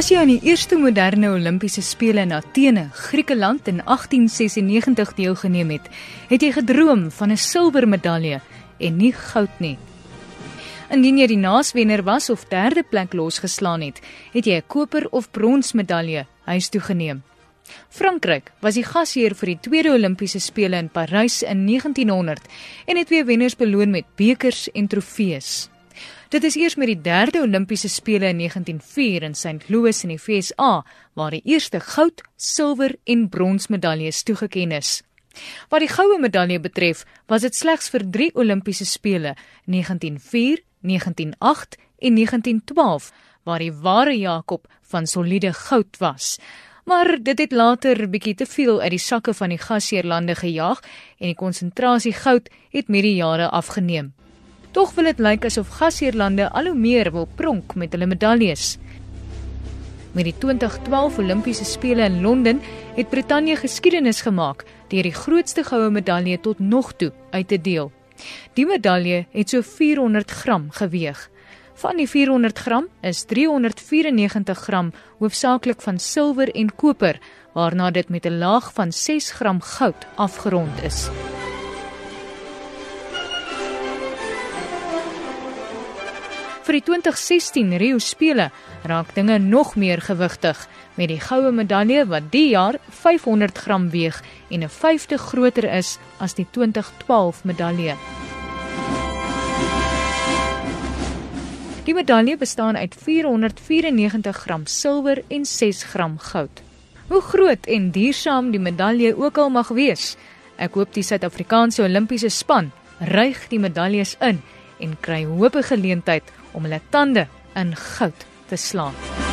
As jy aan die eerste moderne Olimpiese spele in Athene, Griekeland in 1896 deelgeneem het, het jy gedroom van 'n silwermedalje en nie goud nie. Indien jy die naaswenner was of derde plek losgeslaan het, het jy 'n koper of bronsmedalje huis toe geneem. Frankryk was die gasheer vir die tweede Olimpiese spele in Parys in 1900 en het twee wenners beloon met bekers en trofees. Dit is eers met die derde Olimpiese spele in 1904 in St. Louis in die VSA waar die eerste goud, silwer en bronsmedaljes toegekend is. Wat die goue medalje betref, was dit slegs vir 3 Olimpiese spele, 1904, 1908 en 1912, waar die ware Jakob van soliede goud was. Maar dit het later bietjie te veel uit die sakke van die gasheerlande gejaag en die konsentrasie goud het met die jare afgeneem. Tog wil dit lyk asof gasheerlande al hoe meer wil pronk met hulle medaljes. Met die 2012 Olimpiese spele in Londen het Brittanje geskiedenis gemaak deur die grootste goue medalje tot nog toe uit te deel. Die medalje het so 400 gram geweg. Van die 400 gram is 394 gram hoofsaaklik van silwer en koper, waarna dit met 'n laag van 6 gram goud afgerond is. Vir die 2016 Rio spele raak dinge nog meer gewigtig met die goue medalje wat die jaar 500 gram weeg en 'n vyfde groter is as die 2012 medalje. Die medalje bestaan uit 494 gram silwer en 6 gram goud. Hoe groot en duursaam die medalje ook al mag wees, ek hoop die Suid-Afrikaanse Olimpiese span ryg die medaljes in en kry hoop 'n geleentheid om hulle tande in goud te slaan.